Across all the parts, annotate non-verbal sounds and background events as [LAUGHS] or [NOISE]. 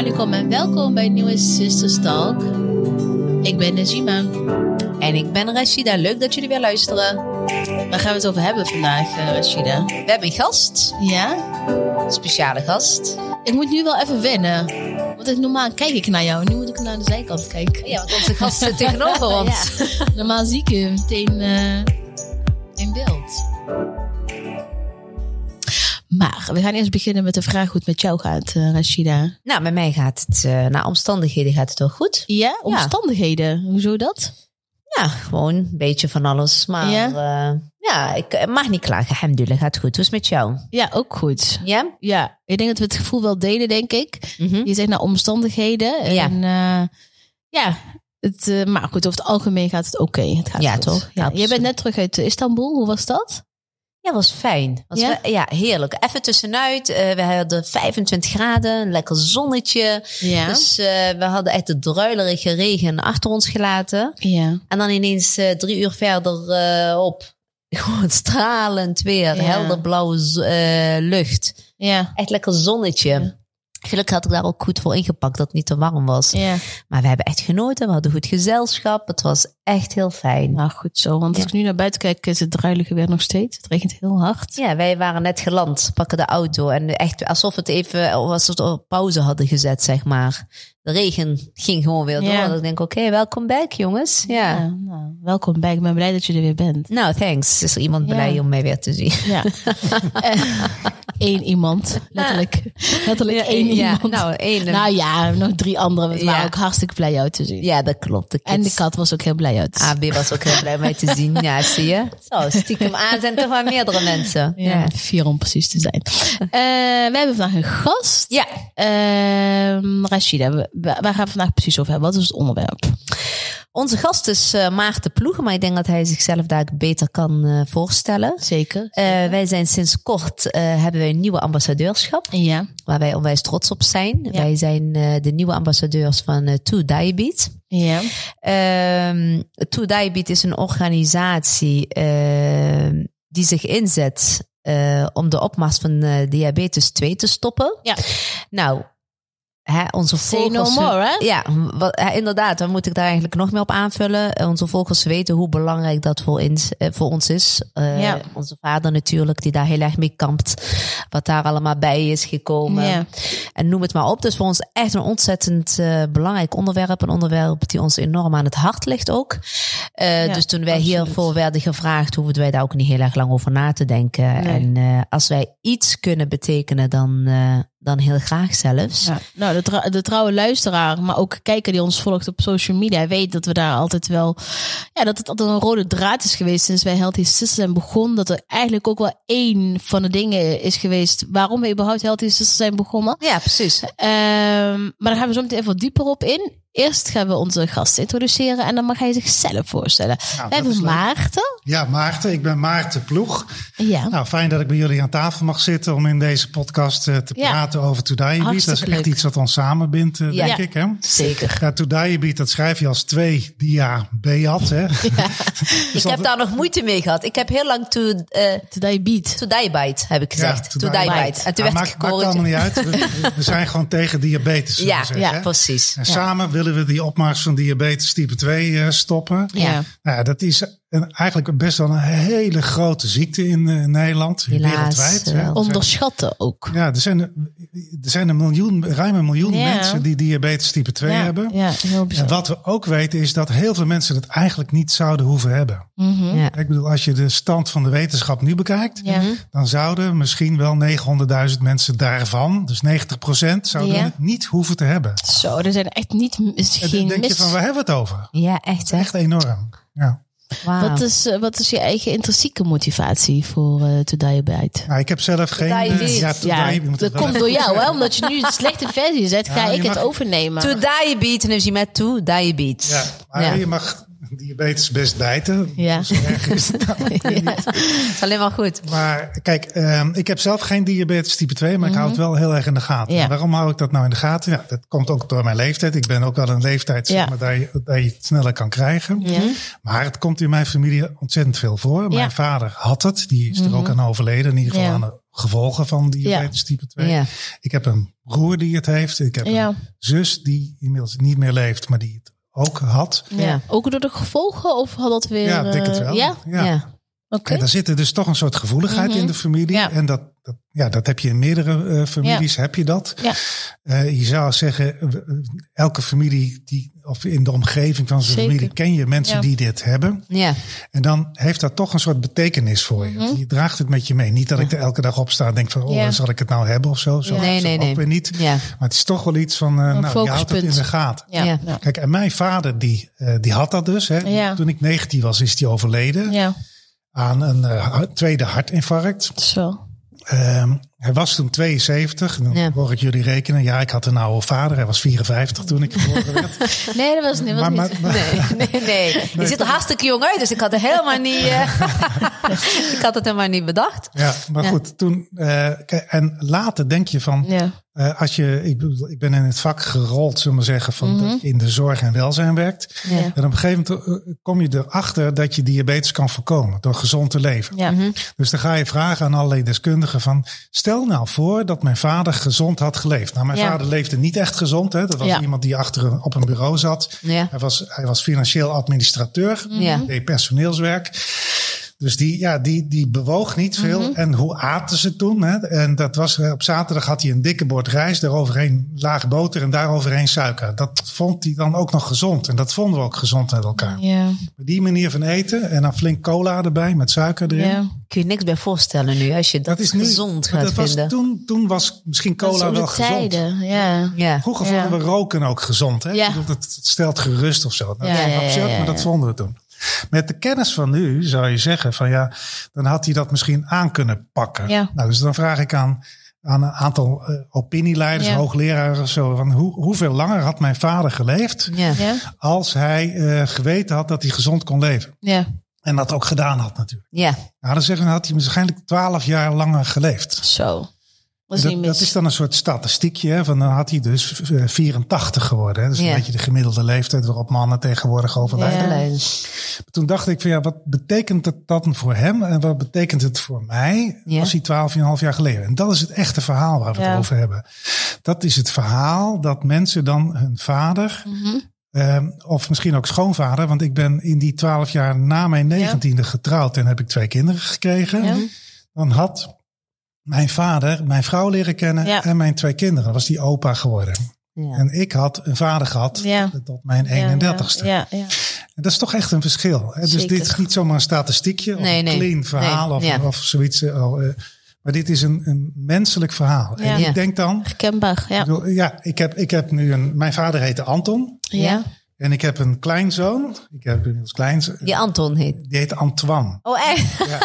alaikum en welkom bij Nieuwe Sisters Talk. Ik ben Najima. En ik ben Rashida. Leuk dat jullie weer luisteren. Waar gaan we het over hebben vandaag, eh, Rashida? We hebben een gast. Ja? Een speciale gast. Ik moet nu wel even wennen. Want ik, normaal kijk ik naar jou. Nu moet ik naar de zijkant kijken. Ja, want onze gast zit tegenover [LAUGHS] ons. Ja. Normaal zie ik je meteen eh, in beeld. Maar we gaan eerst beginnen met de vraag hoe het met jou gaat, eh, Rashida. Nou, met mij gaat het, eh naar omstandigheden gaat het wel goed. Ja, omstandigheden. Hoezo dat? Ja, gewoon een beetje van alles. Maar Ja? ja, ja ik eh, mag niet klagen. Alhamdulillah, gaat goed. Hoe is het met jou? Ja, ook goed. Ja? Ja, ik denk dat we het gevoel wel delen, denk ik. Mhm. Je zegt naar omstandigheden. Ja. En eh, ja, het, eh, maar goed, over het algemeen gaat het oké. Het gaat Ja, goed. toch? Ja. Jij Absoluut. bent net terug uit Istanbul. Hoe was dat? Ja, was fijn. Was Ja? ja, heerlijk. Even tussenuit. Eh, we hadden 25 graden, een lekker zonnetje. Ja. Dus eh, we hadden echt de druilerige regen achter ons gelaten. ja. En dan ineens eh, drie uur verder op. [LAUGHS] Gewoon stralend weer, Ja. helder blauwe lucht. Ja. Echt lekker zonnetje. Gelukkig had ik daar ook goed voor ingepakt dat het niet te warm was. Ja. Maar we hebben echt genoten. We hadden goed gezelschap. Het was echt heel fijn. Nou, goed zo. Want als Ja. ik nu naar buiten kijk, is het druilige weer nog steeds. Het regent heel hard. Ja, wij waren net geland, pakken de auto. En echt alsof het even alsof we het op pauze hadden gezet, zeg maar. De regen ging gewoon weer door. Ja. Ik denk, oké, welkom back, jongens. Ja. Ja, nou, welkom bij. Ik ben blij dat je er weer bent. Nou, thanks. Is er iemand blij om mij weer te zien? Ja. [LAUGHS] Eén iemand. Letterlijk. Letterlijk één iemand. nou, één. Nou ja, nog drie anderen. We waren ook hartstikke blij jou te zien. Ja, dat klopt. De En de kat was ook heel blij AB was ook heel blij mij te zien. Ja, zie je? Zo, stiekem aan zijn toch wel meerdere mensen. Ja, vier om precies te zijn. Eh, we hebben vandaag een gast. Ja. Ehm, Rashida, waar gaan we vandaag precies over hebben? Wat is het onderwerp? Onze gast is eh, Maarten Ploegen, maar ik denk dat hij zichzelf daar beter kan eh, voorstellen. Zeker. Eh, wij zijn sinds kort hebben wij een nieuwe ambassadeurschap, ja. waar wij onwijs trots op zijn. Ja. Wij zijn de nieuwe ambassadeurs van To Diabetes. Ja. Ehm To Diabetes is een organisatie ehm, die zich inzet eh, om de opmars van eh, diabetes 2 te stoppen. Ja. Nou, hè, onze no volgers... more, hè? Ja, wat, inderdaad. Dan moet ik daar eigenlijk nog meer op aanvullen. Eh, Onze volgers weten hoe belangrijk dat voor, ins- eh, voor ons is. Eh, Ja. Onze vader natuurlijk, die daar heel erg mee kampt. Wat daar allemaal bij is gekomen. Ja. En noem het maar op. Dus voor ons echt een ontzettend belangrijk onderwerp. Een onderwerp die ons enorm aan het hart ligt ook. Dus toen wij absoluut. hiervoor werden gevraagd, hoefden wij daar ook niet heel erg lang over na te denken. Nee. En als wij iets kunnen betekenen, dan, dan heel graag zelfs. Ja, nou, de, de trouwe luisteraar, maar ook kijker die ons volgt op social media, weet dat we daar altijd wel, ja, dat het altijd een rode draad is geweest sinds wij Healthy Sisters zijn begonnen. Dat er eigenlijk ook wel één van de dingen is geweest waarom we überhaupt Healthy Sisters zijn begonnen. Ja, precies. Ehm, maar daar gaan we zo meteen even wat dieper op in. Eerst gaan we onze gast introduceren en dan mag hij zichzelf voorstellen. we dat hebben. Maarten. Ja, Maarten. Ik ben Maarten Ploeg. Ja. Nou, fijn dat ik bij jullie aan tafel mag zitten om in deze podcast eh, te Ja. praten over To Diabetes. Dat is echt leuk. iets wat ons samenbindt, eh, Ja. denk ik. Hè? Zeker. Ja, To Diabetes, dat schrijf je als twee diabeat. Hè? [LAUGHS] [LAUGHS] ik heb daar nog moeite mee gehad. Ik heb heel lang to, eh Today beat. to diabete, heb ik gezegd. to to. En toen Nou, werd ik maakt, maakt allemaal niet uit. We, [LAUGHS] we zijn gewoon tegen diabetes. we Ja, zeggen, ja, precies. En samen willen we die opmars van diabetes type 2 eh, stoppen. Ja. Nou, ja, dat is een, eigenlijk best wel een hele grote ziekte in eh, Nederland. Helaas, wereldwijd. hè. Er zijn- Onderschatten ook. Ja, er zijn, er zijn een miljoen, ruim een miljoen Ja. mensen die diabetes type 2 ja, hebben. Ja, heel En bijzonder. wat we ook weten is dat heel veel mensen het eigenlijk niet zouden hoeven hebben. Mhm. Ja. Ik bedoel, als je de stand van de wetenschap nu bekijkt, Ja. dan zouden misschien wel 900.000 mensen daarvan, dus 90% zouden Ja. het niet hoeven te hebben. Zo, er zijn echt niet is En dan denk je van, waar hebben we het over? Ja, echt hè? Echt enorm. Ja. Wat is, eh, wat is je eigen intrinsieke motivatie voor eh to diabetes? Nou, ik heb zelf geen... diabetes. ja, die- dat komt door jou, hè? Omdat je nu de slechte versie zet, ga ik het overnemen. To diabetes, en dus je met to diabetes. Ja, maar Ja. je mag diabetes best bijten. Ja. Zo erg is het [LAUGHS] niet. Dat is alleen maar goed. Maar kijk, ehm, ik heb zelf geen diabetes type 2, maar ik hou het wel heel erg in de gaten. Ja. En Waarom hou ik dat nou in de gaten? Ja, dat komt ook door mijn leeftijd. Ik ben ook wel een leeftijd zeg Ja. maar, dat, je, dat je het sneller kan krijgen. Ja. Maar het komt in mijn familie ontzettend veel voor. Mijn Ja. vader had het. Die is er ook aan overleden. In ieder geval Ja. aan de gevolgen van diabetes type 2. Ja. Ik heb een broer die het heeft. Ik heb Ja. een zus die inmiddels niet meer leeft, maar die het ook had. Ja. Ja. Ook door de gevolgen of had dat weer... Ja, ik denk het eh, wel. Ja? Ja. Ja. Oké. En daar zit er dus toch een soort gevoeligheid Mhm. in de familie. Ja. En dat, dat, ja, dat heb je in meerdere eh, families, heb je dat. Ja. Eh, je zou zeggen, eh, elke familie die, of in de omgeving van zijn Zeker. familie ken je mensen Ja. die dit hebben. Ja. En dan heeft dat toch een soort betekenis voor je. Je draagt het met je mee. Niet dat ik er elke dag op sta en denk van, oh, Mhm. Ja. zal ik het nou hebben of zo. Zo. Nee, nee, ook nee. weer niet. Ja. Maar het is toch wel iets van, nou, je houdt het in de gaten. Ja. Ja. Ja. Kijk, en mijn vader, die, eh, die had dat dus. Hè. Ja. Toen ik 19 was, is die overleden Ja. aan een eh, tweede hartinfarct. Zo. Um, hij was toen 72. Dan Ja. hoor ik jullie rekenen. Ja, ik had een oude vader. Hij was 54 toen ik geboren werd. [LAUGHS] Nee, dat was niet. Was maar, maar, niet. maar- [LAUGHS] Nee, nee, nee. Je ziet er hartstikke jong uit, dus ik had het helemaal niet, eh, [LAUGHS] ik had het helemaal niet bedacht. ja, maar Ja. goed, toen. kijk, en later denk je van. Ja. eh, als je, ik, ik ben in het vak gerold, zullen we zeggen, van Mhm. dat je in de zorg en welzijn werkt. En op een gegeven moment kom je erachter dat je diabetes kan voorkomen door gezond te leven. Ja. Dus dan ga je vragen aan allerlei deskundigen van... stel nou voor dat mijn vader gezond had geleefd. Nou, mijn Ja. vader leefde niet echt gezond. Hè? Dat was Ja. iemand die achter een, op een bureau zat. Ja. Hij, was, hij was financieel administrateur. Ja. Deed personeelswerk. Dus die, ja, die, die bewoog niet veel. Mhm. En hoe aten ze toen? Hè? En dat was, eh, op zaterdag had hij een dikke bord rijst. Daaroverheen laag boter en daaroverheen suiker. Dat vond hij dan ook nog gezond. En dat vonden we ook gezond met elkaar. Ja. Die manier van eten en dan flink cola erbij met suiker erin. Ja. Kun je niks bij voorstellen nu, als je dat, Dat is nu, gezond gaat dat was toen, toen was misschien Dat is cola wel gezond. tijden. Ja. Ja. Vroeger Ja. vonden we roken ook gezond. Hè? Ja. Dat stelt gerust of zo. Dat Ja, is ja, ja, absurd, ja, maar dat vonden we toen. Met de kennis van nu zou je zeggen van ja, dan had hij dat misschien aan kunnen pakken. Ja. Nou, dus dan vraag ik aan, aan een aantal eh, opinieleiders, Ja. hoogleraren of zo, van hoe, hoeveel langer had mijn vader geleefd Ja. Ja. als hij eh, geweten had dat hij gezond kon leven? Ja. En dat ook gedaan had natuurlijk. Ja. Nou, dan zeggen we, had hij waarschijnlijk twaalf jaar langer geleefd. Zo. Dat is Dat, dat is dan een soort statistiekje. Hè, van dan had hij dus eh, 84 geworden. Hè. Dat is Ja. een beetje de gemiddelde leeftijd waarop mannen tegenwoordig overlijden. Ja. Toen dacht ik van ja, wat betekent het dan voor hem? En wat betekent het voor mij Ja. als hij 12,5 jaar geleden? En dat is het echte verhaal waar we Ja. het over hebben. Dat is het verhaal dat mensen dan hun vader... Mhm. eh, of misschien ook schoonvader. Want ik ben in die 12 jaar na mijn negentiende getrouwd. En heb ik twee kinderen gekregen. Ja. Dan had mijn vader mijn vrouw leren kennen Ja. en mijn twee kinderen. Was die opa geworden. Ja. En ik had een vader gehad Ja. tot mijn Ja, 31ste. Ja, dat is toch echt een verschil. Hè? Dus Zeker. dit is niet zomaar een statistiekje of Nee, een nee. clean verhaal Nee, of, of zoiets. eh, oh, eh, maar dit is een, een menselijk verhaal. Ja. En ik denk dan, Herkenbaar. Ja. ik bedoel, ja, ik heb, ik heb nu een, mijn vader heette Anton. Ja. En ik heb een kleinzoon. Ik heb inmiddels kleinzoon. Die Anton heet. Die heet Antoine. Oh, echt? Ja.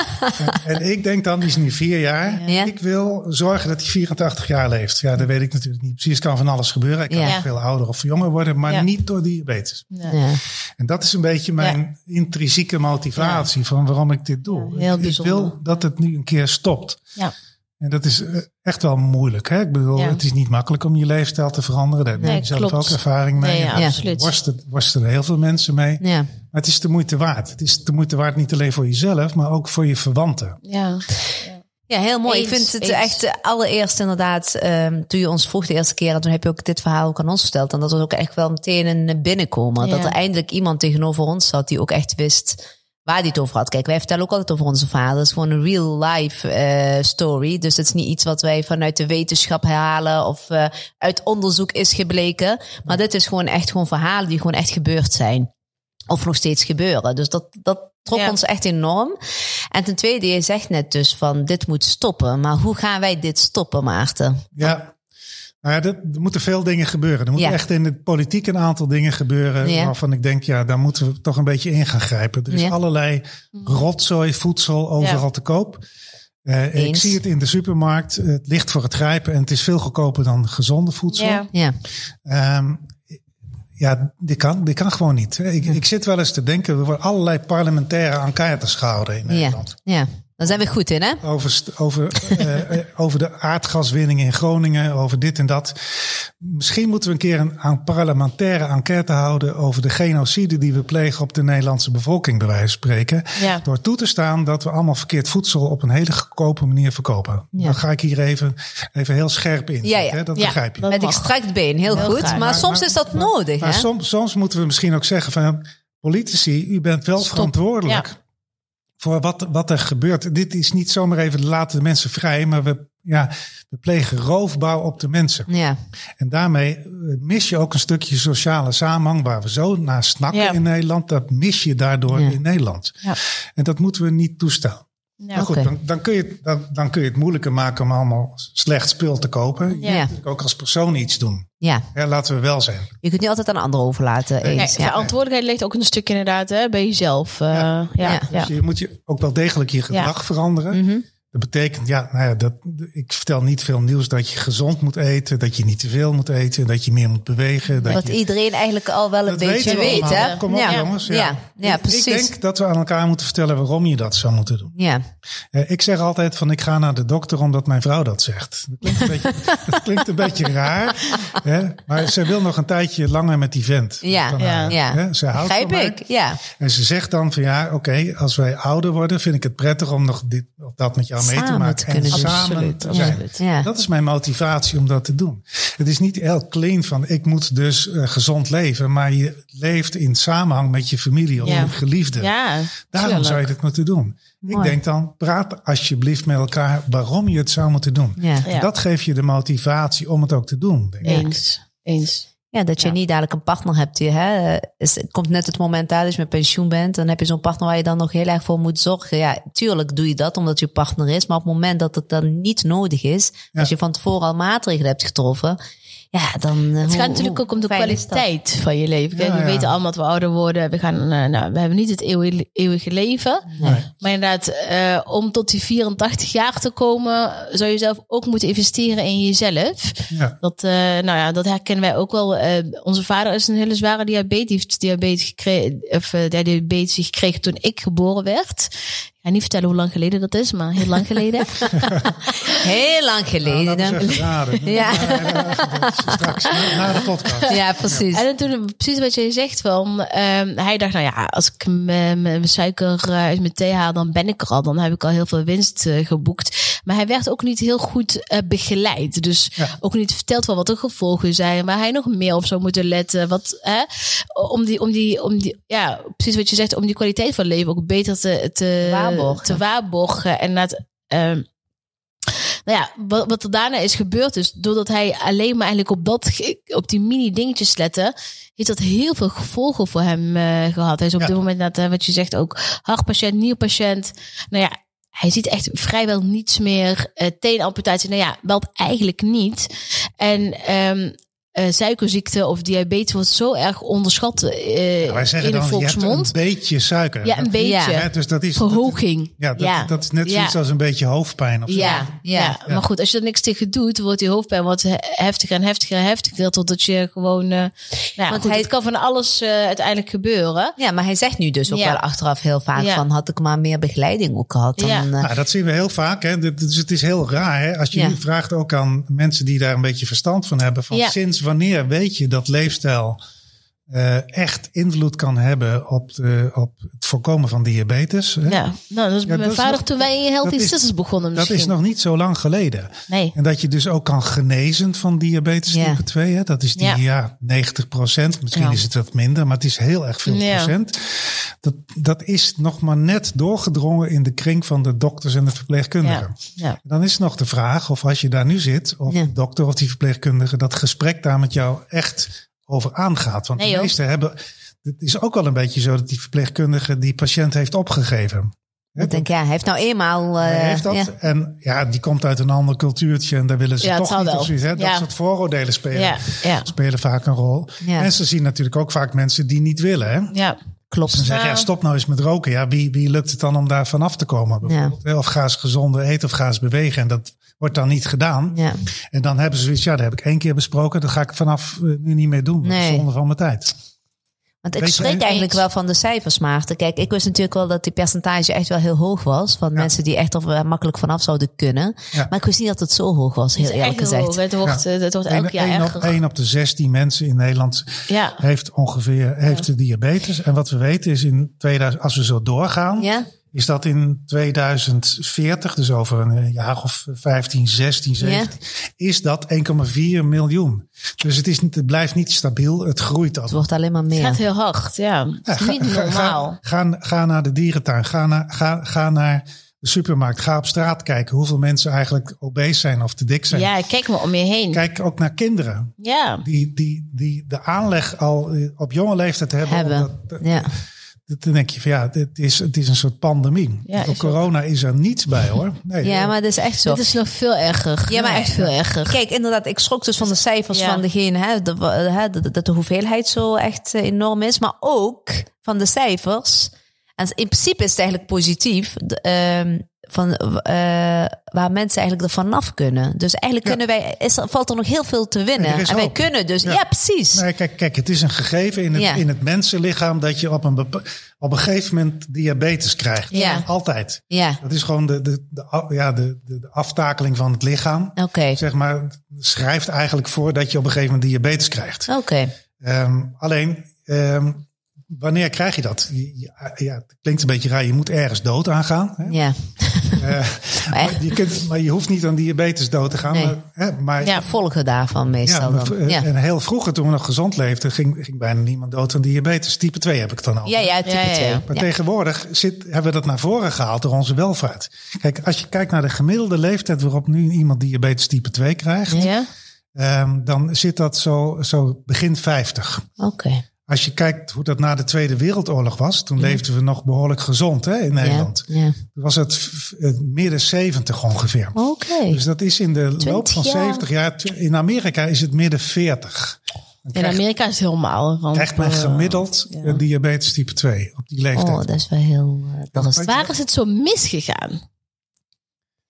En, en ik denk dan, die is nu vier jaar. Ja. Ik wil zorgen dat hij 84 jaar leeft. Ja, dat weet ik natuurlijk niet. Precies kan van alles gebeuren. Ik kan Ja. veel ouder of jonger worden, maar Ja. niet door diabetes. Ja. Ja. En dat is een beetje mijn intrinsieke motivatie van waarom ik dit doe. Ik wil dat het nu een keer stopt. Ja. En dat is eh, echt wel moeilijk. Hè? Ik bedoel, Ja. het is niet makkelijk om je leefstijl te veranderen. Daar heb Nee, ik zelf klopt. ook ervaring mee. Nee, ja, Daar absoluut. Worstelen, worstelen heel veel mensen mee. Ja. Maar het is de moeite waard. Het is de moeite waard niet alleen voor jezelf, maar ook voor je verwanten. Ja. Ja, heel mooi. Eens, ik vind het eens. echt allereerst inderdaad, ehm, toen je ons vroeg de eerste keer, en toen heb je ook dit verhaal ook aan ons verteld. En dat was ook echt wel meteen een binnenkomen. Ja. Dat er eindelijk iemand tegenover ons zat die ook echt wist waar hij het over had. Kijk, wij vertellen ook altijd over onze is gewoon een real life eh, story. Dus het is niet iets wat wij vanuit de wetenschap herhalen of eh, uit onderzoek is gebleken. Maar dit is gewoon echt gewoon verhalen die gewoon echt gebeurd zijn. Of nog steeds gebeuren. Dus dat, dat trok Ja. ons echt enorm. En ten tweede, je zegt net dus van dit moet stoppen. Maar hoe gaan wij dit stoppen, Maarten? Ja. Nou ja, er, er moeten veel dingen gebeuren. Er moeten Ja. echt in de politiek een aantal dingen gebeuren. Ja. Waarvan ik denk, ja, daar moeten we toch een beetje in gaan grijpen. Er is allerlei rotzooi voedsel overal te koop. Eh, ik zie het in de supermarkt. Het ligt voor het grijpen en het is veel goedkoper dan gezonde voedsel. Ja. Ja, Ehm, ja, dit kan, dit kan gewoon niet. Ik, ik zit wel eens te denken, er worden allerlei parlementaire enquêtes gehouden in ja, Nederland. ja. Dan zijn we goed in, hè? over, over, eh, eh, over de aardgaswinning in Groningen, over dit en dat. Misschien moeten we een keer een, een parlementaire enquête houden over de genocide die we plegen op de Nederlandse bevolking, bij wijze van spreken. Ja. Door toe te staan dat we allemaal verkeerd voedsel op een hele goedkope manier verkopen. Ja. Dan ga ik hier even, even heel scherp in. Ja, ja. Hè? Dat Ja, begrijp je. dat Met extract been, heel, Heel goed. graag. Maar, Maar- soms maar- is dat maar- nodig, Maar hè? soms, soms moeten we misschien ook zeggen van politici, u bent wel Stop. verantwoordelijk voor wat, wat er gebeurt. Dit is niet zomaar even laten de mensen vrij, maar we, ja, we plegen roofbouw op de mensen. Ja, En daarmee eh, mis je ook een stukje sociale samenhang waar we zo naar snakken Ja. in Nederland. Dat mis je daardoor Ja. in Nederland. Ja. En dat moeten we niet toestaan. Ja. Maar goed, dan, dan, kun je, het- dan, dan kun je het moeilijker maken om allemaal slecht spul te kopen. Je Ja. moet natuurlijk ook als persoon iets doen. ja. Ja, laten we wel zijn. Je kunt niet altijd aan anderen overlaten. Nee. Eens. Nee, ja. verantwoordelijkheid ligt ook een stuk inderdaad hè, bij jezelf. eh, ja. Ja. Ja. Dus je moet je ook wel degelijk je gedrag veranderen. Mhm. Dat betekent, ja, nou ja, dat, ik vertel niet veel nieuws dat je gezond moet eten, dat je niet te veel moet eten, dat je meer moet bewegen. Dat je, iedereen eigenlijk al wel een beetje weet, allemaal. hè? Kom op, ja. jongens. Ja, Ja, precies. Ik denk dat we aan elkaar moeten vertellen waarom je dat zou moeten doen. Ja, Eh, Ik zeg altijd van ik ga naar de dokter omdat mijn vrouw dat zegt. Dat klinkt een beetje, [LAUGHS] dat klinkt een beetje raar. Hè? Maar ze wil nog een tijdje langer met die vent. ja, Ja. haar, ja. hè? Ze houdt van ik, ja. En ze zegt dan van ja, oké, als wij ouder worden, vind ik het prettig om nog dit of dat met jou mee te Samen maken. te en doen. samen Absoluut, te zijn. absoluut. Ja. Dat is mijn motivatie om dat te doen. Het is niet heel clean van ik moet dus eh, gezond leven, maar je leeft in samenhang met je familie of Ja. je geliefde. Ja, Daarom tuurlijk. zou je dit moeten doen. Ik denk dan, praat alsjeblieft met elkaar waarom je het zou moeten doen. Dat geeft je de motivatie om het ook te doen. Denk ik. Eens. Ja, dat je Ja. niet dadelijk een partner hebt. Die, hè, is, het komt net het moment uit als je met pensioen bent. Dan heb je zo'n partner waar je dan nog heel erg voor moet zorgen. Ja, tuurlijk doe je dat omdat je partner is. Maar op het moment dat het dan niet nodig is. Ja. Als je van tevoren al maatregelen hebt getroffen. Ja, dan... Het gaat natuurlijk ook om de kwaliteit van je leven. Kijk, Ja, we ja. weten allemaal dat we ouder worden. We, gaan, eh, nou, we hebben niet het eeuwige, eeuwige leven. Nee. Maar inderdaad, eh, om tot die 84 jaar te komen, zou je zelf ook moeten investeren in jezelf. Ja. Dat, eh, nou ja, dat herkennen wij ook wel. Eh, onze vader is een hele zware diabetes. Die heeft diabetes gekregen, of, eh, diabetes gekregen toen ik geboren werd. Ga niet vertellen hoe lang geleden dat is, maar heel lang geleden. [LAUGHS] Heel lang Nou, geleden. dat is even raden. [LAUGHS] Ja. Straks, na, na de podcast. ja, precies. En toen precies wat jij zegt van, ehm, hij dacht, nou ja, als ik mijn suiker eh, uit mijn thee haal, dan ben ik er al. Dan heb ik al heel veel winst eh, geboekt. Maar hij werd ook niet heel goed eh, begeleid. Dus Ja. ook niet verteld wel wat de gevolgen zijn, waar hij nog meer op zou moeten letten. Wat, hè, om die, om die, om die, ja, precies wat je zegt, om die kwaliteit van leven ook beter te, te Waarborgen. Te waarborgen. En dat, ehm, nou ja, wat, wat er daarna is gebeurd is, doordat hij alleen maar eigenlijk op dat, op die mini dingetjes lette, heeft dat heel veel gevolgen voor hem eh, gehad. Hij is op Ja. dit moment, net, eh, wat je zegt, ook hartpatiënt, nierpatiënt. Nou ja, hij ziet echt vrijwel niets meer. Uh, teenamputatie, nou ja, wel eigenlijk niet. En ehm eh, suikerziekte of diabetes wordt zo erg onderschat eh, Ja, wij zeggen in de dan, je hebt een beetje suiker. Ja, een Dat- beetje. Ja. dus dat is, Verhoging. ja, dat, ja. dat is net Ja. zoiets als een beetje hoofdpijn. Of zo. Ja, ja. Ja. maar goed, als je er niks tegen doet, wordt die hoofdpijn wat he- heftiger en heftiger en heftiger. Totdat je gewoon. eh nou Want goed, hij- het kan van alles uiteindelijk gebeuren. Ja, maar hij zegt nu dus ook Ja. wel achteraf heel vaak Ja. van... had ik maar meer begeleiding ook gehad. Dan, Ja. Nou, dat zien we heel vaak. Hè. Dit- Dus het is heel raar. Hè. Als je Ja. nu vraagt ook aan mensen die daar een beetje verstand van hebben. Van Ja. Sinds wanneer weet je dat leefstijl eh, echt invloed kan hebben op, de, op het voorkomen van diabetes? Hè? Ja, nou, dat is bij Ja, mijn dat vader nog- toen wij in Healthy dat is- Sisters begonnen Dat misschien. is nog niet zo lang geleden. Nee. En dat je dus ook kan genezen van diabetes Ja. type 2. Hè? Dat is die Ja. ja. 90 procent. Misschien is het wat minder, maar het is heel erg veel procent. Dat, dat is nog maar net doorgedrongen in de kring van de dokters en de verpleegkundigen. Ja. Dan is nog de vraag of als je daar nu zit, of de dokter of die verpleegkundige, dat gesprek daar met jou echt over aangaat. Want Nee, de meesten hebben, het is ook wel een beetje zo dat die verpleegkundige die patiënt heeft opgegeven. Ik denk, ja, hij heeft nou eenmaal... eh, hij heeft dat. ja. En ja, die komt uit een ander cultuurtje en daar willen ze Ja, toch niet zoiets. Hè? Dat Ja. soort vooroordelen spelen, Ja, ja, spelen vaak een rol. Ja. En ze zien natuurlijk ook vaak mensen die niet willen. Hè? ja. Klopt. Ze zeggen, ja, stop nou eens met roken. Ja, wie, wie lukt het dan om daar vanaf te komen? Bijvoorbeeld? Of ga eens gezonder eten of ga eens bewegen. En dat wordt dan niet gedaan. Ja. En dan hebben ze zoiets, ja, dat heb ik één keer besproken. Dat ga ik vanaf eh, nu niet meer doen. Nee. zonde van mijn tijd. Want ik en- eigenlijk wel van de cijfers, Maarten. Kijk, ik wist natuurlijk wel dat die percentage echt wel heel hoog was. Van mensen die echt er wel makkelijk vanaf zouden kunnen. Ja. Maar ik wist niet dat het zo hoog was, heel Het is eerlijk echt heel gezegd. hoog. Het wordt, eh, het wordt elk Eén jaar één op, erger. één op de 16 mensen in Nederland Ja. heeft ongeveer heeft de diabetes. En wat we weten is in 2000, als we zo doorgaan, Ja? Is dat in 2040, dus over een jaar of 15, 16, 17, is dat 1,4 miljoen. Dus het, is, niet- het blijft niet stabiel, het groeit al. Het wordt alleen maar Het meer. gaat heel hard, ja. Het is niet ga, normaal. Ga, ga, ga naar de dierentuin, ga naar, ga, ga naar de supermarkt, ga op straat kijken hoeveel mensen eigenlijk obese zijn of te dik zijn. Ja, kijk maar om je heen. Kijk ook naar kinderen Ja. die, die, die de aanleg al eh, op jonge leeftijd hebben. Hebben. dat- Ja. Dan denk je van ja, het is, het is een soort pandemie. Ja, ook. corona is er niets bij hoor. Nee, ja, maar dat is echt zo. Dit is nog veel erger. Ja, maar echt veel erger. Kijk, inderdaad, ik schrok dus van de cijfers Ja. van degene, hè, de, hè, dat- dat de hoeveelheid zo echt eh, enorm is. Maar ook van de cijfers. En in principe is het eigenlijk positief. de, ehm, van, eh, waar mensen eigenlijk er vanaf kunnen. Dus eigenlijk Ja. kunnen wij, is valt er nog heel veel te winnen. En wij kunnen dus, ja, Ja. precies. Nee, kijk, kijk, het is een gegeven in het, Ja. in het mensenlichaam dat je op een, op een gegeven moment diabetes krijgt. Ja. Altijd. Ja, Dat is gewoon de, de, de, ja, de, de, de aftakeling van het lichaam. oké. Zeg maar, schrijft eigenlijk voor dat je op een gegeven moment diabetes krijgt. Oké. Ehm, alleen, ehm, wanneer krijg je dat? Ja, het klinkt een beetje raar. Je moet ergens dood aan gaan. Hè? Ja. Eh, [LAUGHS] Maar je kunt, maar je hoeft niet aan diabetes dood te gaan. Nee. Maar, hè, maar Ja. Volgen daarvan ja, meestal maar, dan. Ja. En heel vroeger, toen we nog gezond leefden, ging, ging bijna niemand dood aan diabetes. Type 2 heb ik het dan al. Ja, ja, type Ja, ja, ja. 2. Maar Ja. tegenwoordig zit, hebben we dat naar voren gehaald door onze welvaart. Kijk, als je kijkt naar de gemiddelde leeftijd waarop nu iemand diabetes type 2 krijgt, Ja. ehm, dan zit dat zo, zo begin 50. Oké. Als je kijkt hoe dat na de Tweede Wereldoorlog was, toen leefden we nog behoorlijk gezond hè, in Nederland. Ja. ja. Toen was het het midden 70 ongeveer. Oké. Dus dat is in de loop van jaar. 70 jaar. In Amerika is het midden 40. Dan In Amerika is het helemaal. Want, krijgt men eh, gemiddeld eh, diabetes type 2 op die leeftijd. Oh, dat is wel heel... eh, dat is, Waar is het zo misgegaan?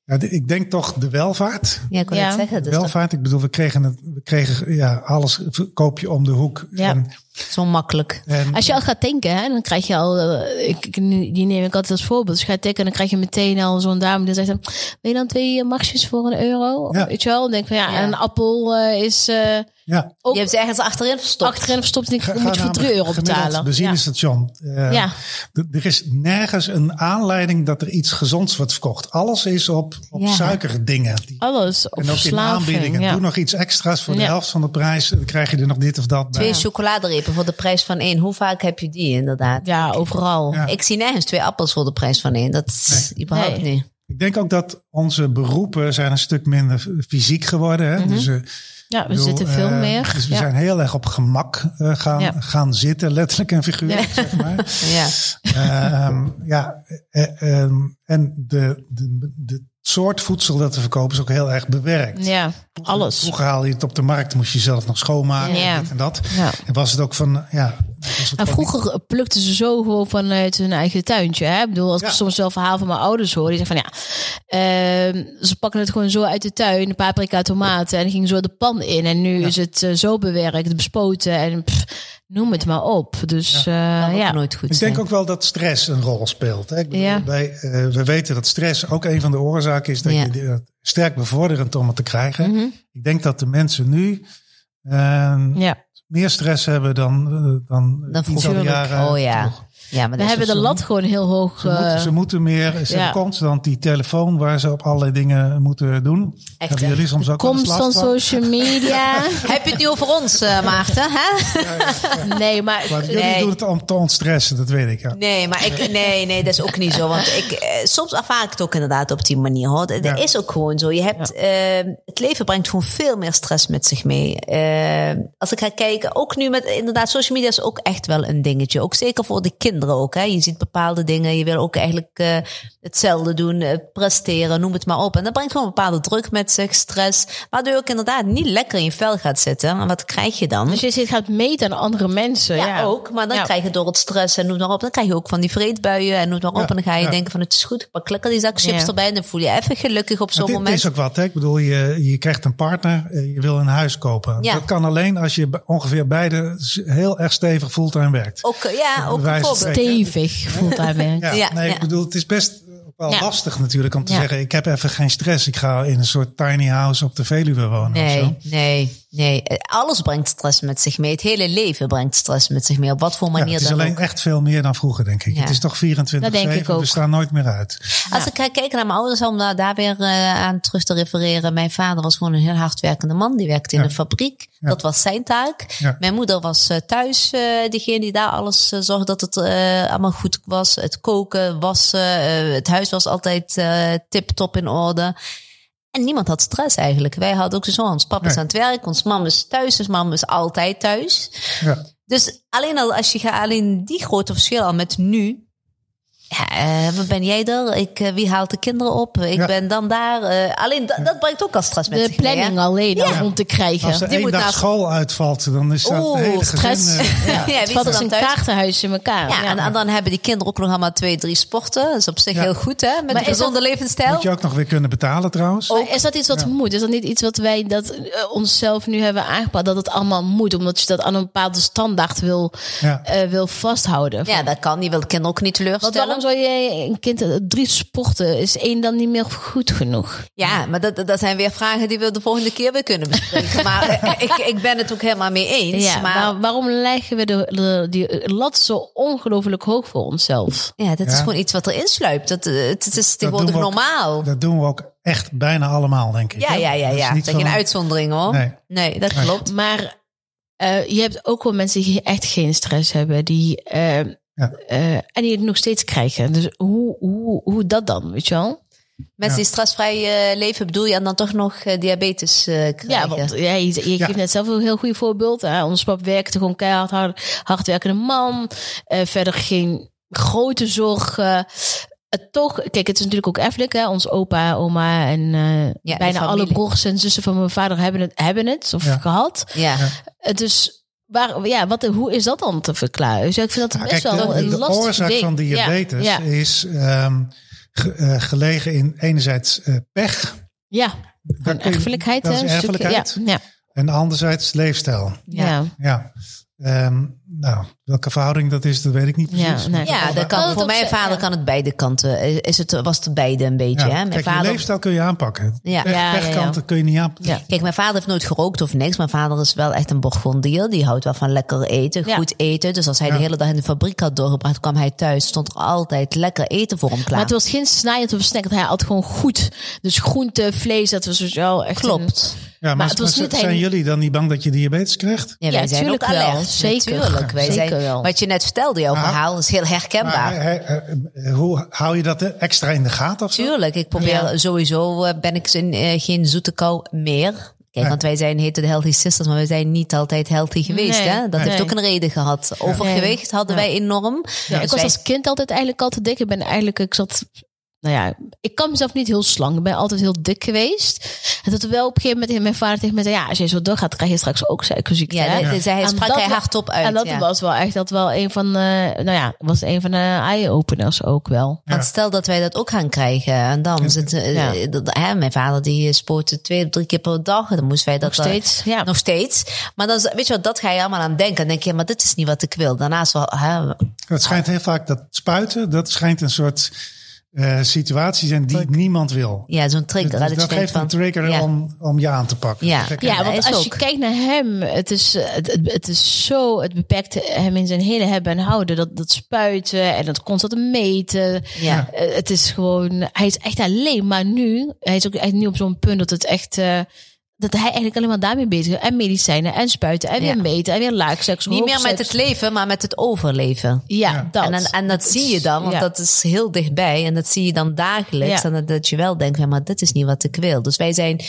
Ja, de- ik denk toch de welvaart. ja, ik wil Ja. het zeggen. Dus welvaart, ik bedoel, we kregen, het, we kregen ja, alles koop je om de hoek. Ja. En, dat is zo makkelijk. en, Als je al gaat denken, hè, dan krijg je al, eh, ik, die neem ik altijd als voorbeeld. Dus je gaat denken, dan krijg je meteen al zo'n dame die zegt, dan, wil je dan twee maxjes voor een euro? Ja. Weet je wel? Dan denk ik van ja, Ja. een appel eh, is eh ja, ook Je hebt ze ergens achterin verstopt. achterin verstopt en ik Ga- moet je voor naar 3 euro betalen. benzinestation. Eh, Ja. d- Er is nergens een aanleiding dat er iets gezonds wordt verkocht. Alles is op, op Ja. suikerdingen. Alles op en ook in aanbiedingen. Ja. Doe nog iets extra's voor de Ja. helft van de prijs. Dan krijg je er nog dit of dat bij. Twee chocoladerepen voor de prijs van één. Hoe vaak heb je die inderdaad? ja, overal. Ja. Ik zie nergens twee appels voor de prijs van één. Dat is überhaupt Nee. niet. Ik denk ook dat onze beroepen zijn een stuk minder fysiek geworden. Hè? dus, eh, Ja, we bedoel, zitten veel eh, meer. Dus we ja. zijn heel erg op gemak eh, gaan, gaan zitten, letterlijk en figuurlijk, zeg maar. [LAUGHS] Ja. Ja, eh, ehm, en de, de, de soort voedsel dat we verkopen is ook heel erg bewerkt. ja, alles. Vroeger haalde je het op de markt, moest je zelf nog schoonmaken, Ja. en dit en dat. Ja. En was het ook van, ja... En vroeger plukten ze zo gewoon vanuit hun eigen tuintje. Hè? Ik bedoel, als ik soms wel verhaal van mijn ouders hoor, die zeggen van ja, ehm, ze pakken het gewoon zo uit de tuin, paprika, tomaten, en ging zo de pan in. En nu is het eh, zo bewerkt, bespoten en pff, noem het maar op. Dus ja, Kan ja. nooit goed Ik zijn. denk ook wel dat stress een rol speelt. Hè? Ik bedoel, Ja. wij, eh, we weten dat stress ook een van de oorzaken is dat Ja. je dat sterk bevorderend om het te krijgen. Mhm. Ik denk dat de mensen nu eh, ja. meer stress hebben dan, eh, dan, Dan jaren. Oh ja. Ja maar We hebben de zo. lat gewoon heel hoog. Ze, moeten, eh, ze moeten meer, ze ja. hebben constant die telefoon waar ze op allerlei dingen moeten doen. hebben hè? jullie soms ook van? social media. [LAUGHS] Heb je het nu over ons, eh, Maarten? Hè? nee, maar Maar jullie Nee. doen het om te ontstressen, dat weet ik. Ja. Nee, maar ik, nee, nee, dat is ook niet zo. Want ik, eh, soms ervaar ik het ook inderdaad op die manier. Hoor. Dat Ja. is ook gewoon zo. Je hebt, eh, het leven brengt gewoon veel meer stress met zich mee. Eh, als ik ga kijken, ook nu met inderdaad social media is ook echt wel een dingetje. Ook zeker voor de kinderen. Kinderen ook. Hè? Je ziet bepaalde dingen, je wil ook eigenlijk eh, hetzelfde doen, eh, presteren, noem het maar op. En dat brengt gewoon een bepaalde druk met zich, stress, waardoor je ook inderdaad niet lekker in je vel gaat zitten. En wat krijg je dan? Als je zit gaat meten aan andere mensen. Ja, Ja, ook. Maar dan Ja. krijg je door het stress en noem maar op. Dan krijg je ook van die vreedbuien en noem maar op. Ja, en dan ga je ja. denken van het is goed. Ik pak lekker die zak chips Ja. erbij. En dan voel je je even gelukkig op zo'n moment. is ook wat. Hè? Ik bedoel, je, je krijgt een partner, eh, je wil een huis kopen. Ja. Dat kan alleen als je ongeveer beide heel erg stevig fulltime werkt. Ook, ja, ook bijvoorbeeld. Stevig voelt hij [LAUGHS] werk. Ja, Ja, nee, ja. ik bedoel, het is best wel Ja. lastig natuurlijk om te Ja. zeggen, ik heb even geen stress. Ik ga in een soort tiny house op de Veluwe wonen. of zo. Nee, nee. Eh, Alles brengt stress met zich mee. Het hele leven brengt stress met zich mee. Op wat voor Ja, manier het is dan alleen ook. echt veel meer dan vroeger, denk ik. Ja. Het is toch 24 Dat denk ik ook. we staan nooit meer uit. Als ik ga kijken naar mijn ouders, om daar, daar weer eh, aan terug te refereren. Mijn vader was gewoon een heel hardwerkende man. Die werkte in een fabriek. Dat was zijn taak. Mijn moeder was eh, thuis diegene die daar alles zorgde dat het allemaal goed was. Het koken, wassen. het huis was altijd tip-top in orde. En niemand had stress eigenlijk. Wij hadden ook zo, ons papa is Nee. aan het werk, ons mam is thuis, dus mam is altijd thuis. Ja. Dus alleen al als je gaat, alleen die grote verschil al met nu. Ja, eh, wat ben jij er? Ik, eh, wie haalt de kinderen op? Ik Ja. ben dan daar. eh, alleen dat, dat brengt ook al stress met De zich mee, hè? planning alleen al rond te krijgen. Als er Die één moet dag naast- school uitvalt, dan is dat Oeh, hele stress. gezin... [LAUGHS] Ja, Het wie valt is als er dan een kaartenhuis in elkaar. Ja, en, en dan hebben die kinderen ook nog allemaal twee, drie sporten. Dat is op zich Ja. heel goed, hè? Met Maar een is dat- gezonde levensstijl. moet je ook nog weer kunnen betalen trouwens. Is dat iets wat moet? Is dat niet iets wat wij dat onszelf nu hebben aangepakt? Dat het allemaal moet, omdat je dat aan een bepaalde standaard wil, Ja. eh, wil vasthouden. Ja, dat kan. Die wil de kinderen ook niet teleurstellen. Zou je een kind eh, drie sporten? Is één dan niet meer goed genoeg? Ja, maar dat, dat zijn weer vragen die we de volgende keer weer kunnen bespreken. maar eh, ik, ik ben het ook helemaal mee eens. Ja, maar maar waarom leggen we de, de, die lat zo ongelooflijk hoog voor onszelf? ja, dat is Ja. gewoon iets wat erin sluipt. Dat, eh, het, het is tegenwoordig ook- normaal. Dat doen we ook echt bijna allemaal, denk ik. Ja, hè? ja, ja, Dat is ja. niet Dat je een van- uitzondering hoor. Nee. Nee, dat klopt. Maar eh, je hebt ook wel mensen die echt geen stress hebben, die, eh, Ja. eh, en die het nog steeds krijgen. Dus hoe, hoe, hoe dat dan, weet je wel? Mensen die stressvrij eh, leven, bedoel je en dan toch nog eh, diabetes eh, krijgen? Ja, want ja, je, je Ja. geeft net zelf een heel goed voorbeeld. Hè? Ons pap werkte gewoon keihard, hard, hardwerkende man. Eh, verder geen grote zorgen. Toch, kijk, het is natuurlijk ook erfelijk. Hè? Ons opa, oma en eh, bijna alle broers en zussen van mijn vader hebben het, hebben het of Ja. gehad. Ja. Dus waar, ja, wat, hoe is dat dan te verklaren? Dus ik vind dat Nou, best kijk, wel de, een de lastig oorzaak ding. van diabetes Ja, ja, is ge- eh, gelegen in enerzijds eh, pech ja. Je- erfelijkheid. dat hè, is een stukje. erfelijkheid. Ja, en anderzijds leefstijl. ja. Ja. Ja. Nou, welke verhouding dat is, dat weet ik niet Ja, precies. nee. Ja, dat kan, voor mijn vader ja. kan het beide kanten. Is het, was het beide een beetje. Ja. Hè? Mijn Kijk, je vader, leefstijl kun je aanpakken. Ja. Pech, Ja, ja, ja. pechkanten kun je niet aanpakken. Ja. Kijk, mijn vader heeft nooit gerookt of niks. Mijn vader is wel echt een Bourgondier. Die houdt wel van lekker eten, Ja. goed eten. Dus als hij Ja. de hele dag in de fabriek had doorgebracht, kwam hij thuis. Stond er altijd lekker eten voor hem klaar. Maar het was geen snijden of snack. Hij had gewoon goed. Dus groente, vlees, dat was dus wel echt Klopt. Ja, maar, Maar het was maar niet zijn jullie dan niet bang dat je diabetes krijgt? Ja, wij Ja, zijn ook tuurlijk wel. alert. Zeker. Natuurlijk. Wij Zeker zijn, wel. Wat je net vertelde, jouw Maar- verhaal, is heel herkenbaar. Maar, hè, eh, eh, hoe hou je dat extra in de gaten of zo? Tuurlijk, ik probeer Ja. sowieso, eh, ben ik in, eh, geen zoete kou meer. Kijk, want wij zijn heten de Healthy Sisters, maar we zijn niet altijd healthy geweest. Nee. Hè? Dat Nee. heeft ook een reden gehad. Overgewicht hadden wij enorm. Ja, ik was wij- als kind altijd eigenlijk al te dik. Ik ben eigenlijk, ik zat, nou ja, ik kan mezelf niet heel slank. Ik ben altijd heel dik geweest. En tot wel op een gegeven moment mijn vader tegen me zei, ja, als je zo doorgaat, krijg je straks ook suikerziekte. ja, dat- dat zei hij En sprak dat hij hardop uit. En dat ja. was wel echt dat wel een van, de, nou ja, was een van de eye-openers ook wel. Want stel dat wij dat ook gaan krijgen. En dan zit, eh, Ja. dat- hè, mijn vader die sportte twee of drie keer per dag. Dan moesten wij dat Nog eh, steeds, ja. Nog steeds. Maar dan, weet je wat, dat ga je allemaal aan denken. Dan denk je, maar dit is niet wat ik wil. Daarnaast wel, hè, Het schijnt heel vaak dat spuiten, dat schijnt een soort eh, situatie zijn die niemand wil. ja, zo'n trigger. Dus dat geeft een van, trigger ja. om, om je aan te pakken. Ja. Ja, want als je kijkt naar hem, het is, eh, het, het, is zo, het beperkt hem in zijn hele hebben en houden. Dat, dat spuiten en dat constant meten. Ja. Eh, Het is gewoon, hij is echt alleen maar nu. Hij is ook echt nu op zo'n punt dat het echt, eh, dat hij eigenlijk alleen maar daarmee bezig is. En medicijnen en spuiten en Ja. weer meten en weer laagseks. Niet meer met het leven, maar met het overleven. Ja, Ja. dat. En, dan, en dat zie je dan, want Ja. dat is heel dichtbij. En dat zie je dan dagelijks. Ja. En dat, dat je wel denkt, ja, maar dit is niet wat ik wil. Dus wij zijn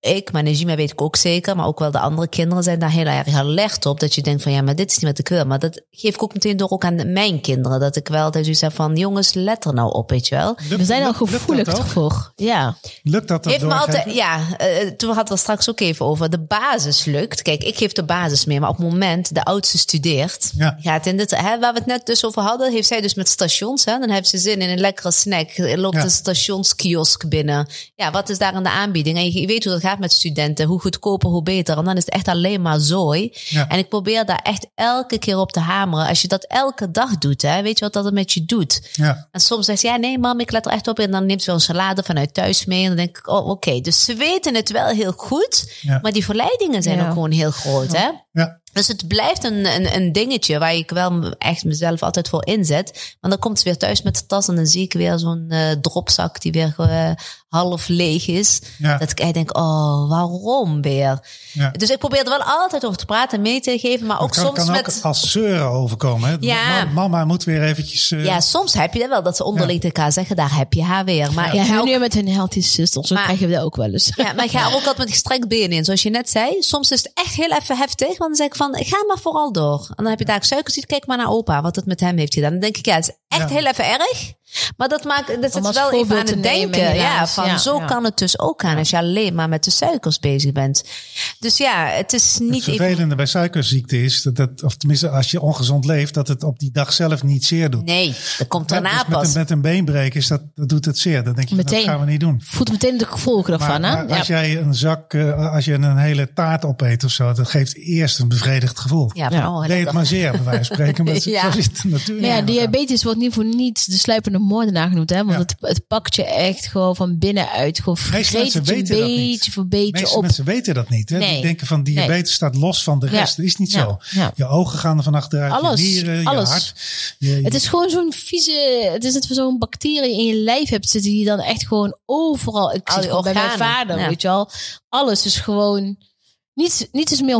ik, maar Najima weet ik ook zeker, maar ook wel de andere kinderen zijn daar heel erg alert op. Dat je denkt van ja, maar dit is niet wat ik wil. Maar dat geef ik ook meteen door ook aan mijn kinderen. Dat ik wel altijd zoiets heb van jongens, let er nou op, weet je wel. We zijn al gevoelig dat ervoor. Ja. Lukt dat dat Heeft me doorgeven? altijd, ja, eh, toen hadden we het straks ook even over. De basis lukt. Kijk, ik geef de basis mee, maar op het moment de oudste studeert, Ja. gaat in dit, hè, waar we het net dus over hadden, heeft zij dus met stations, hè, dan heeft ze zin in een lekkere snack, loopt Ja. een stationskiosk binnen. Ja, wat is daar in de aanbieding? En je, je weet hoe dat gaat met studenten, hoe goedkoper, hoe beter. En dan is het echt alleen maar zooi. Ja. En ik probeer daar echt elke keer op te hameren. Als je dat elke dag doet, hè, weet je wat dat met je doet? Ja. En soms zegt ze, ja, nee, mam, ik let er echt op. En dan neemt ze wel een salade vanuit thuis mee. En dan denk ik, oh, oké. Dus ze weten het wel heel goed. Ja. Maar die verleidingen zijn Ja. ook gewoon heel groot, hè? Ja. Dus het blijft een, een, een dingetje waar ik wel echt mezelf altijd voor inzet. Want dan komt ze weer thuis met de tas en dan zie ik weer zo'n eh, dropzak die weer eh, half leeg is. Ja. Dat ik echt denk, oh, waarom weer? Ja. Dus ik probeer er wel altijd over te praten en mee te geven. Maar ook kan, soms kan ook met... als zeuren overkomen. Hè? Ja. Ma- Mama moet weer eventjes... eh, Ja, soms heb je dat wel, dat ze onderling tegen elkaar zeggen, daar heb je haar weer. Maar Ja, ik ga ook- nu met hun healthy sisters. Zo Maar- krijgen we dat ook wel eens. Ja, maar ik ga er ook altijd met gestrekt benen in. Zoals je net zei, soms is het echt heel even heftig. Want dan zeg ik van, ga maar vooral door. En dan heb je daar suikerziet, kijk maar naar opa, wat het met hem heeft gedaan. Dan denk ik, ja, het is echt Ja. heel even erg. Maar dat maakt, dat is wel even aan het nemen, denken. Ja, van Ja, zo ja. kan het dus ook gaan als je alleen maar met de suikers bezig bent. Dus ja, het is Het niet even... vervelende bij suikerziekte is, dat het, of tenminste als je ongezond leeft, dat het op die dag zelf niet zeer doet. Nee, dat komt daarna dus met, pas. een, met een beenbreek is dat, dat doet het zeer. Dan denk je, Meteen. dat gaan we niet doen. Voelt meteen de gevolgen Maar, ervan. hè? als ja. jij een zak, eh, als je een hele taart opeet of zo, dat geeft eerst een bevredigd gevoel. Ja, van, Ja. oh, het maar zeer, bij wijze van spreken. [LAUGHS] Maar Ja. zo zit het natuurlijk. Maar ja, diabetes wordt niet voor niets de sluipende moordenaar genoemd. Hè? Want Ja. het, het pakt je echt gewoon van binnenuit. Gewoon vreet niet. beetje voor beetje meeste op. mensen weten dat niet. Hè? Die denken van diabetes staat los van de Ja. rest. Dat is niet Ja. zo. Ja. Je ogen gaan er van achteruit, Alles. je nieren, Alles. je hart. Je, Het is gewoon zo'n vieze... Het is net voor zo'n bacterie in je lijf hebt zitten... die dan echt gewoon overal... Ik Al zie bij mijn organen, vader, ja. weet je wel. Alles is gewoon... Niets, niets is meer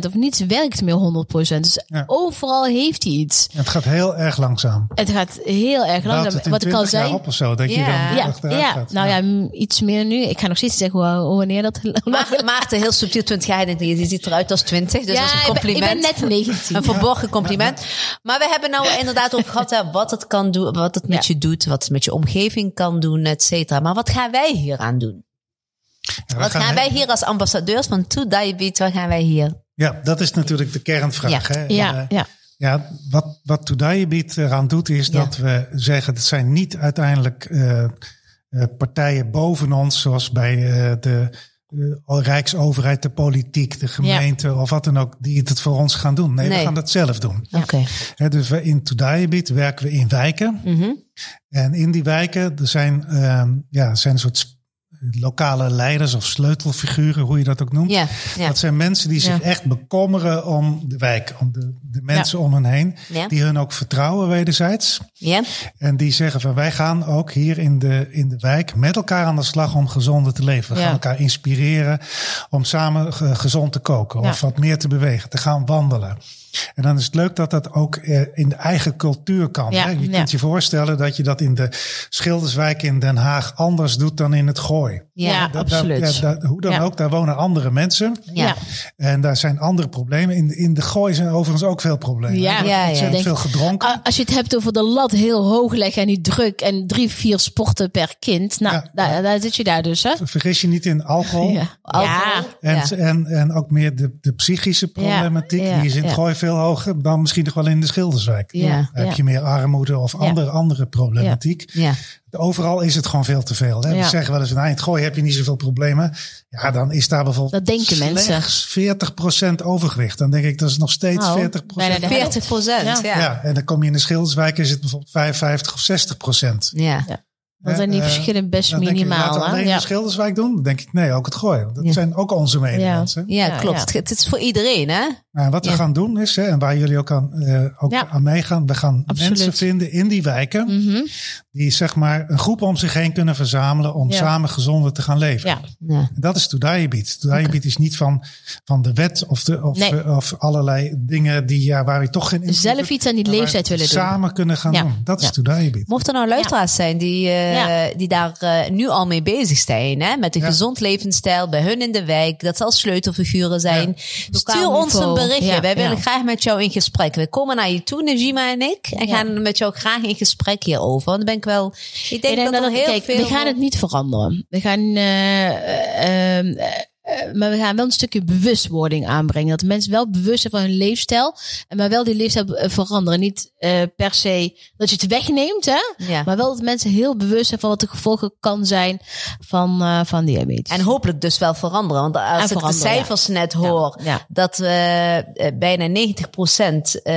100% of niets werkt meer 100%. Dus Ja. overal heeft hij iets. het gaat heel erg langzaam. Het gaat heel erg langzaam. het in Wat ik al 20 jaar zei... op of zo, dat je Ja. dan Ja, achteruit ja, gaat. nou ja, iets meer nu. Ik ga nog steeds zeggen wanneer dat... [LAUGHS] Ma- Maarten, heel subtiel 20 jaar. Je ziet eruit als 20, dus dat is een ik ben- compliment. Ik ben, net 19. [LAUGHS] Een verborgen compliment. Maar we hebben nou inderdaad over gehad hè, wat het kan doen, wat het met Ja. je doet, wat het met je omgeving kan doen, et cetera. Maar wat gaan wij hier aan doen? Ja, Wat gaan wij hier als ambassadeurs van To Diabetes, wat gaan wij hier? Ja, dat is natuurlijk de kernvraag. Ja. Hè? Ja, En, ja. Ja, wat, wat Todayebiet eraan doet, is Ja. dat we zeggen: het zijn niet uiteindelijk eh, eh, partijen boven ons, zoals bij eh, de eh, Rijksoverheid, de politiek, de gemeente of wat dan ook, die het voor ons gaan doen. Nee, Nee. we gaan dat zelf doen. Oké. Hè, dus we in Todayebiet werken we in wijken. Mhm. En in die wijken er zijn, ehm, ja, zijn een soort lokale leiders of sleutelfiguren, hoe je dat ook noemt. Ja, ja. Dat zijn mensen die zich Ja. echt bekommeren om de wijk, om de, de mensen om hen heen. Ja. Die hun ook vertrouwen wederzijds. Ja, En die zeggen van wij gaan ook hier in de, in de wijk met elkaar aan de slag om gezonder te leven. We gaan elkaar inspireren om samen ge- gezond te koken of wat meer te bewegen, te gaan wandelen. En dan is het leuk dat dat ook eh, in de eigen cultuur kan. Ja, hè? Je ja. kunt je voorstellen dat je dat in de Schilderswijk in Den Haag anders doet dan in het Gooi. ja, Ja. Dat- Absoluut. ja, dat- hoe dan Ja. ook, daar wonen andere mensen. ja. En daar zijn andere problemen. In, in de gooi zijn overigens ook veel problemen. Ja, Er ja, ja. veel gedronken. Als je het hebt over de lat heel hoog leggen en die druk en drie, vier sporten per kind. Nou, Ja. daar, daar zit je daar dus, hè? Vergis je niet in alcohol. Ja. Alcohol. En, Ja. en, en ook meer de, de psychische problematiek. Ja, Die is in het ja. gooi veel hoger dan misschien nog wel in de Schilderswijk. Ja, heb je meer armoede of andere, andere problematiek. Ja. Overal is het gewoon veel te veel. Hè? We zeggen wel eens, nou, in het gooi heb je niet zoveel problemen. Ja, dan is daar bijvoorbeeld Dat denken mensen. slechts 40% overgewicht. Dan denk ik, dat is nog steeds Nou, 40%. bijna de helft. 40 procent, ja. Ja. Ja. en dan kom je in de Schilderswijk is het bijvoorbeeld 55 of 60 procent. Ja. Dan zijn die Eh, verschillen best Dan denk je, minimaal. laten we hè? alleen Ja. de Schilderswijk doen? Dan denk ik, nee, ook het gooien. Dat Ja. zijn ook onze medemensen. Ja, Ja, klopt. ja. Het- Het is voor iedereen, hè? Nou, wat we Ja. gaan doen is, hè, en waar jullie ook, aan, eh, ook Ja. aan meegaan, we gaan Absoluut. mensen vinden in die wijken Mhm. Die zeg maar een groep om zich heen kunnen verzamelen om Ja. samen gezonder te gaan leven. Ja. Dat is Todayebiet. Todayebiet is niet van, van de wet of, de, of, Nee. eh, of allerlei dingen die, ja, waar we toch geen invloed Zelf iets aan die leeftijd willen doen. Samen kunnen gaan Ja. doen. Dat is. Todayebiet. Mocht er nou luisteraars zijn die, eh, Ja. die daar eh, nu al mee bezig zijn. Hè? Met een Ja. gezond levensstijl bij hun in de wijk. Dat zal sleutelfiguren zijn. Stuur ons een berichtje. Ja, Wij willen ja. graag met jou in gesprek. We komen naar je toe, Najima en ik. En Ja. gaan met jou graag in gesprek hierover. Want dan ben ik wel... Ik denk, Ik denk dat, er heel kijk, veel... we gaan het niet veranderen. We gaan, eh, eh, eh, eh, maar we gaan wel een stukje bewustwording aanbrengen. Dat mensen wel bewust zijn van hun leefstijl. En maar wel die leefstijl eh, veranderen. Niet eh, per se dat je het wegneemt, hè? Ja. Maar wel dat mensen heel bewust zijn van wat de gevolgen kan zijn van, eh, van diabetes. En hopelijk dus wel veranderen. Want als ik de cijfers net hoor, ja. dat eh, eh, bijna 90% eh,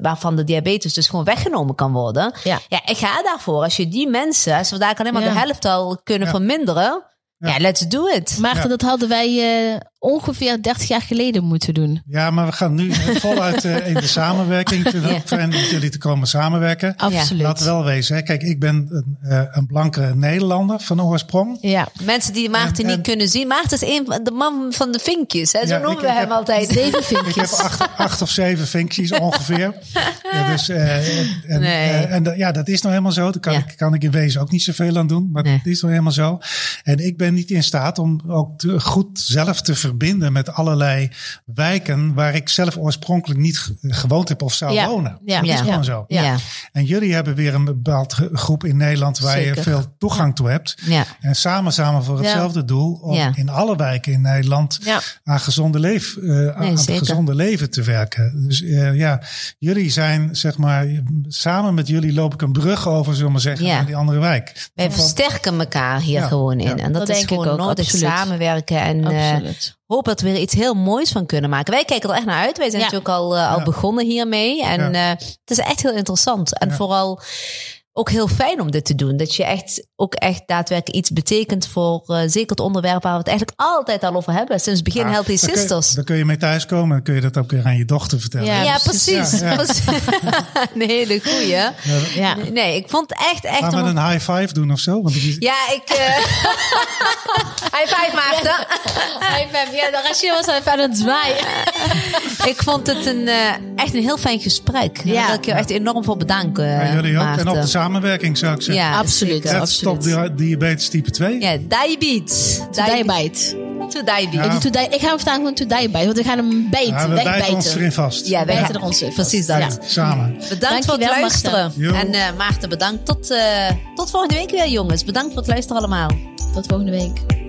waarvan de diabetes dus gewoon weggenomen kan worden. Ja. ja, ik ga daarvoor. Als je die mensen, als we daar alleen maar Ja. de helft al kunnen Ja. verminderen, ja. Let's do it. Maarten, Ja. dat hadden wij eh, ongeveer 30 jaar geleden moeten doen. Ja, maar we gaan nu [LAUGHS] voluit eh, in de samenwerking. te Ja. fijn met jullie te komen samenwerken. Absoluut. Laat wel wezen. Hè. Kijk, ik ben een, eh, een blanke Nederlander van oorsprong. Ja. Mensen die Maarten En- niet en- kunnen zien. Maarten is een van de man van de vinkjes. Hè? Zo Ja, noemen we hem heb altijd. [LAUGHS] Zeven Ik heb vinkjes. acht, acht of zeven vinkjes ongeveer. [LAUGHS] Ja, dus, eh, en, Nee. en ja, dat is nou helemaal zo. Daar kan, Ja. ik, kan ik in wezen ook niet zoveel aan doen. Maar Nee. dat is nou helemaal zo. En ik ben niet in staat om ook te- goed zelf te verbinden met allerlei wijken waar ik zelf oorspronkelijk niet ge- gewoond heb of zou Ja. wonen. Ja. Dat is Ja. gewoon zo. Ja. Ja. En jullie hebben weer een bepaald groep in Nederland waar Zeker. je veel toegang toe hebt. Ja. En samen, samen voor hetzelfde doel om Ja. in alle wijken in Nederland Ja. aan gezonde leef, eh, aan Nee, het zeker. gezonde leven te werken. Dus eh, ja, jullie zijn zeg maar samen met jullie loop ik een brug over, zullen we maar zeggen, Ja. naar die andere wijk. Wij Van- versterken elkaar hier Ja, gewoon in. ja. En dat, Dat is denk ik ook, absoluut. samenwerken. En eh, Absoluut. Hoop dat we er iets heel moois van kunnen maken. Wij kijken er echt naar uit. Wij zijn Ja. natuurlijk al, eh, al Ja. begonnen hiermee. En Ja. eh, het is echt heel interessant. En Ja. vooral ook heel fijn om dit te doen. Dat je echt ook echt daadwerkelijk iets betekent voor eh, zeker het onderwerp waar we het eigenlijk altijd al over hebben. Sinds het begin Ja, Healthy daar kun Sisters. Daar kun je mee thuiskomen en dan kun je dat ook weer aan je dochter vertellen. Ja, Ja, precies. precies. Ja, ja. [LAUGHS] Een hele goeie. Ja. Nee, Nee, ik vond echt, echt... Gaan we om- een high five doen of zo? Want ik, Ja, ik... eh [LAUGHS] High five, Maarten. Ja, de restje was even aan het zwaaien. [LAUGHS] Ik vond het een, eh, echt een heel fijn gesprek. Daar Ja. wil ik je echt enorm voor bedanken, Ja, jullie ook. En op de samenwerking zou ik zeggen. Ja, Absoluut. zeker. Let's stop absoluut. di- diabetes type 2. Ja, diabetes. Diabite. To diabetes. Ja. Ik, doe to die- ik ga hem vandaag gewoon to diabite, want we gaan hem bijten, Ja, we bijten ons erin vast. Ja, wij bijten er ons in vast. Precies dat. Ja. Samen. Bedankt voor het luisteren. En eh, Maarten, bedankt. Tot, eh, tot volgende week weer, jongens. Bedankt voor het luisteren allemaal. Tot volgende week.